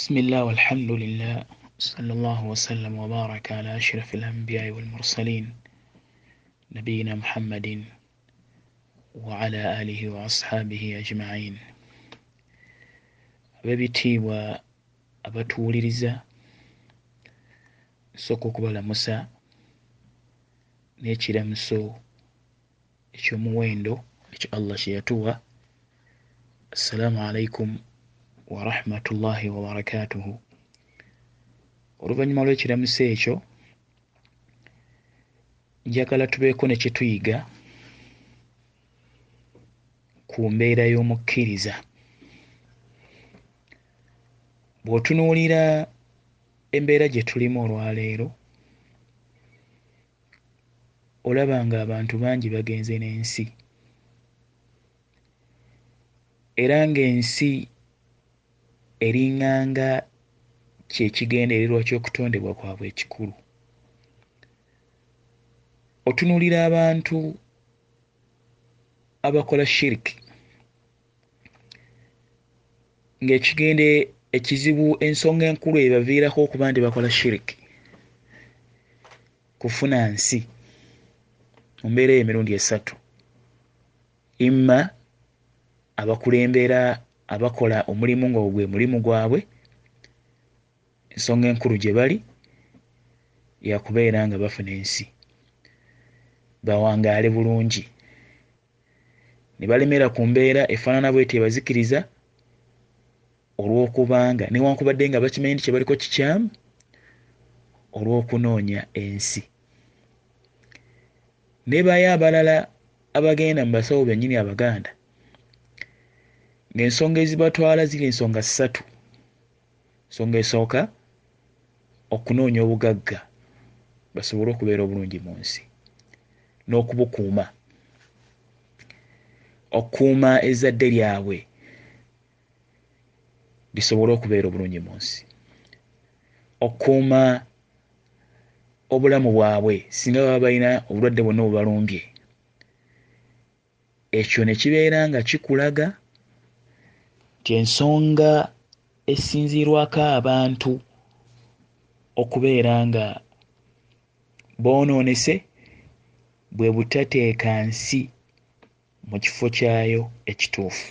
بسم الله والحمد لله صلى الله وسلم وبارك على أشرف الأنبياء والمرسلين نبينا محمد وعلى آله وأصحابه أجمعين ab'ebitiibwa abatuwuliriza nsooka okubalamusa n'ekiramuso eky'omuwendo ekyo allah kye yatuwa. Assalaamu alaikum warahmatullahi wabarakatuhu. Oluvannyuma lw'ekiramuso ekyo njagala tubeeko ne kye tuyiga ku mbeera y'omukkiriza. Bw'otunuulira embeera gye tulimu olwaleero olaba ng'abantu bangi bagenze n'ensi. Era ng'ensi eriŋŋanga kyekigendererwa ky'okutondebwa kwabwe ekikulu. Otunuulira abantu abakola shiriki ng'ekigende ekizibu ensonga enkulu ebaviirako okuba nti bakola shiriki kufuna nsi mu mbeera eyo emirundi esatu. Imma abakulembera abakola omulimu nga gwe mulimu gwabwe. Ensonga enkulu gye bali yakubeera nga bafuna ensi. Bawangaale bulungi. Ne balemera ku mbeera efaanana bweti ebazikiriza olw'okubanga newankubadde nga bakimanyi nti kye baliko kikyamu olw'okunoonya ensi. Nebayo abalala abagenda mu basawo bennyini abaganda ng'ensonga ezibatwala ziri ensonga ssatu. Ensonga esooka okunoonya obugagga basobole okubeera obulungi mu nsi n'okubukuuma. Okukuuma ezzadde lyabwe lisobole okubeera obulungi mu nsi. Okukuuma obulamu bwabwe singa baba balina obulwadde bwonna obubalumbye ekyo ne kibeera nga kikulaga nti ensonga esinziirwako abantu okubeera nga boonoonese bwe butateeka nsi mu kifo kyayo ekituufu.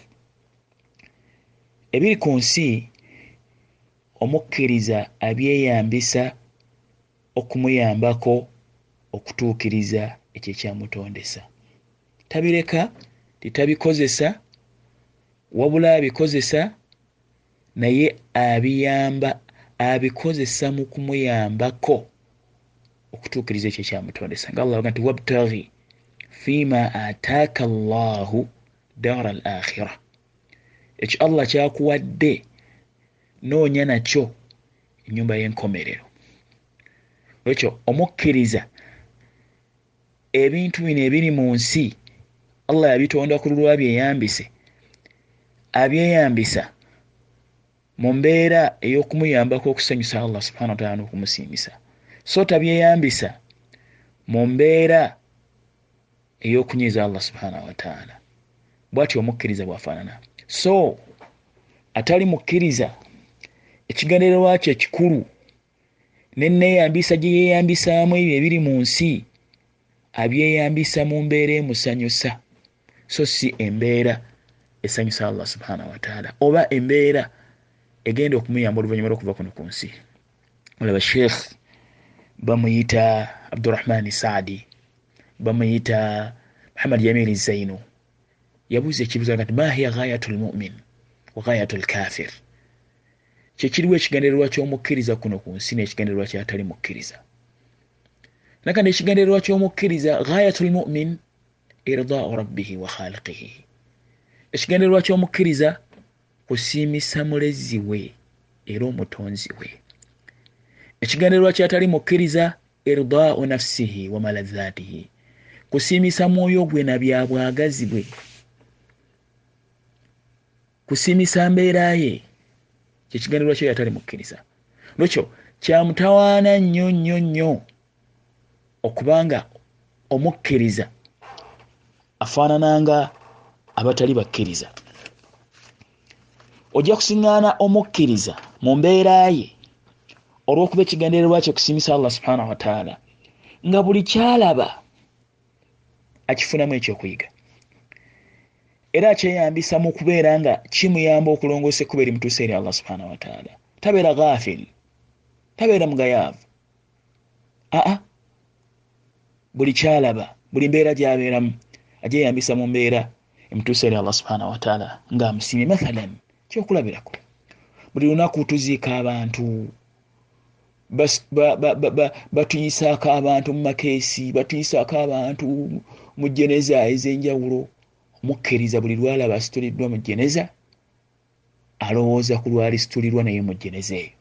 Ebiri ku nsi omukkiriza abyeyambisa okumuyambako okutuukiriza ekyo ekyamutondesa. Tabireka titabikozesa wabula abikozesa naye abiyamba abikozesa mu kumuyambako okutuukiriza ekyo ekyamutondesa nga allah aga nti wabtaghi fima ataaka llahu daara al akhira ekyo allah kyakuwadde noonya nakyo ennyumba y'enkomerero. Ekyo omukkiriza ebintu bino ebiri mu nsi allah yabitonda ku lulwa byeyambise abyeyambisa mu mbeera ey'okumuyambako okusanyusa allah subhana wataala n'okumusiimisa so tabyeyambisa mu mbeera ey'okunyiiza allah subhanahu wataala bw'atyo omukkiriza bw'afaanana. So atali mukkiriza ekigendererwa kyo ekikulu nenneeyambisa gye yeeyambisaamu ebyo ebiri mu nsi abyeyambisa mu mbeera emusanyusa. So si embeera esanyusa allah subhanahu wataala oba embeera egenda okumuyamba oluvannyuma lwokuva kuno ku nsi. Olaba sheekh bamuyita abdurahmani saadi bamuyita muhammad yamiri zaino yabuuza ekibuzo nti mahiya ghayatu lmumin wa ghayatu lkafir kyekiriwo ekigendererwa ky'omukkiriza kuno ku nsi n'ekigendererwa kyatali mukkiriza. Nakandi ekigendererwa ky'omukkiriza ghayatu lmumin irdaau rabbihi wa khaliqihi ekigendererwa ky'omukkiriza kusiimisa mulezi we era omutonzi we. Ekigendererwa kyatali mukkiriza irdaau nafsihi wa malazaatihi. Kusiimisa mwoyo gwe na byabwagazi bwe. Kusiimisa mbeera ye kyekigendererwa kyo yatali mukkiriza. Lwekyo kyamutawaana nnyo nnyo nnyo okubanga omukkiriza afaanananga abatali bakkiriza. Ojja kusiŋŋaana omukkiriza mu mbeera ye olw'okuba ekigendererwa kye okusiimisa allah subhanahu wataala nga buli kyalaba akifunamu ekyokuyiga. Era akyeyambisa mu kubeera nga kimuyamba okulongoosa ekkuba eri mutuusa eri allah subhanahu wataala tabeera ghafil tabeera mugayaavu. Aa buli kyalaba buli mbeera gyabeeramu agyeyambisa mu mbeera emutuusa eri allah subhanahu wataala ngaamusiimye mathalan kyokulabirako buli lunaku tuziika abantu batuyisaako abantu mu makeesi batuyisaako abantu mu jeneza ez'enjawulo. Mukkiriza buli lwalaba asituliddwa mu jeneza alowooza ku lwalisitulirwa naye mu jeneza eyo.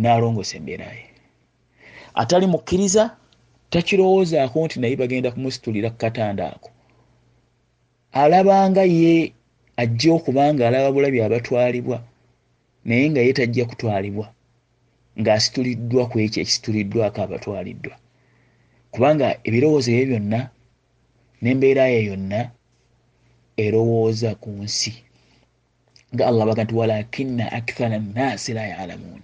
N'alongoosa embeeraye atali mukkiriza takirowoozaako nti naye bagenda kumusitulira ku katanda ako alabanga ye ajja okubanga alaba bulabi abatwalibwa naye nga ye tajja kutwalibwa ng'asituliddwa ku ekyo ekisituliddwako abatwaliddwa. Kubanga ebirowoozo ebyo byonna n'embeera ye yonna erowooza ku nsi. Nga allah baga nti walakina akthara nnaasi la yalamuun.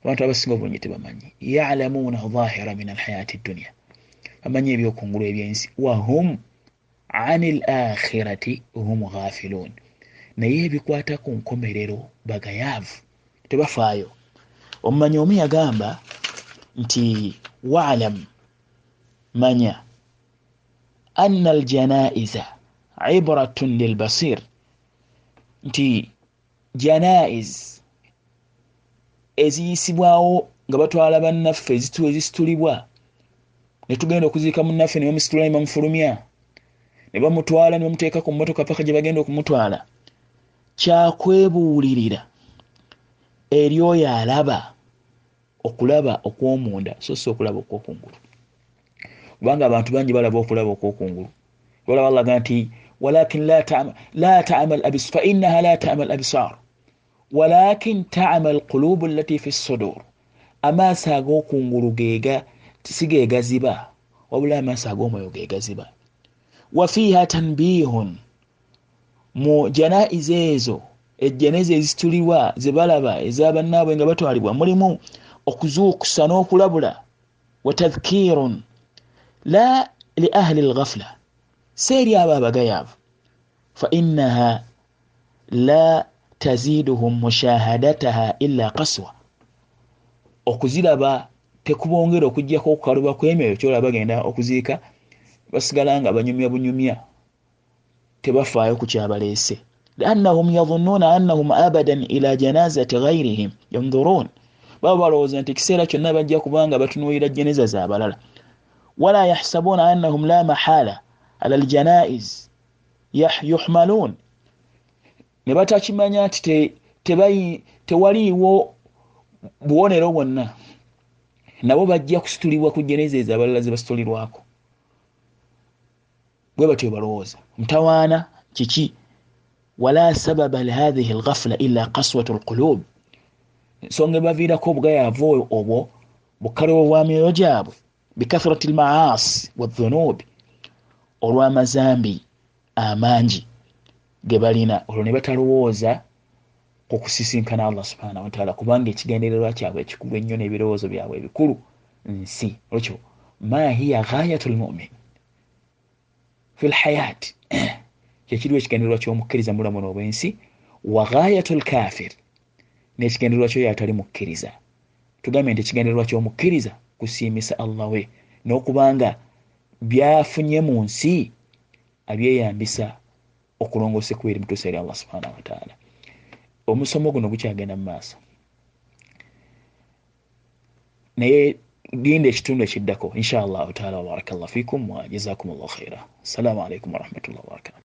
Abantu abasinga obulungi tebamanyi. Yalamuuna dhahira min alhayaati dduniya bamanyi ebyokungulu ebyensi. Wahum ani lakhirati hum ghafiluun naye ebikwata ku nkomerero bagayaavu tebafaayo. Omumanyi omu yagamba nti waalam manya anna aljanaiza ibratun lilbasir. Nti janaiz eziyisibwawo nga batwala bannaffe ezisitulibwa ne tugenda okuziika munnaffe ne bamusitula ne bamufulumya ne bamutwala ne bamuteeka ku mmotoka paka gye bagenda okumutwala. Kyakwebuulirira eri oyo alaba okulaba okwomunda so si okulaba okwokungulu. Kubanga abantu bangi balaba okulaba okwokungulu. Balaba allaga nti walakin la tama labis fainaha la tama labisar walakin tama alqulubu allati fi sudur amaaso ag'okungulu gega sigegaziba wabula amaaso ag'omwoyo gegaziba wafiiha tanbihun mu janaiza ezo ejjaneza ezitulibwa zebalaba ezabannaabwe nga batwalibwa mulimu okuzuukusa n'okulabula watadhkirun la li ahli lghafula si eri abo abagayaavu. Fainaha la taziduhum mushahadataha illa kaswa okuziraba tekubongera okugjako okukaluba kwemyoyo kyolaba bagenda okuziika basigala nga banyumya bunyumya tebafaayo ku kyabaleese. Liannahum yadhunuuna annahum abadan ila janazati ghairihim yandhuruun baba balowooza nti ekiseera kyonna bajja kubanga batunuulira jeneza zabalala wala yahsabuuna annahum la mahala ala aljanaiz yuhmaluun ne batakimanya nti tewaliiwo buwonero bwonna. Nabo bajja kusitulibwa ku jeneza ezo abalala zebasitulirwako bwe batyo balowooza mutawaana kiki? Wala sababa lihathihi lghafula illa kaswatu lqulub ensonga ebaviirako obugayaavu obwo bukalewo bwa myoyo gyabwe bikathrati lmaasi wadhunubi olw'amazambi amangi ge balina. Olwo ne batalowooza okusisinkana allah subhanahu wataala kubanga ekigendererwa kyabwe ekikulu ennyo n'ebirowoozo byabwe ebikulu nsi. Olwekyo ma hiya ghayatu lmumin fi lhayaati kyekiriwo ekigendererwa ky'omukkiriza mulamu n'obwensi? Wa ghayatu lkafir n'ekigendererwa kyoyo atali mukkiriza. Tugambye nti ekigendererwa ky'omukkiriza kusiimisa allah we n'okubanga byafunye mu nsi abyeyambisa okulongoosa ekuba eri mutuusa eri allah subhanahu wataala omusomo guno gukyagenda mu maaso. Naye linda ekitundu ekiddako insha allahu taala wabarakallah fikum wajazakum llahu khaira assalamu alaikum warahmatullahi wabarakatu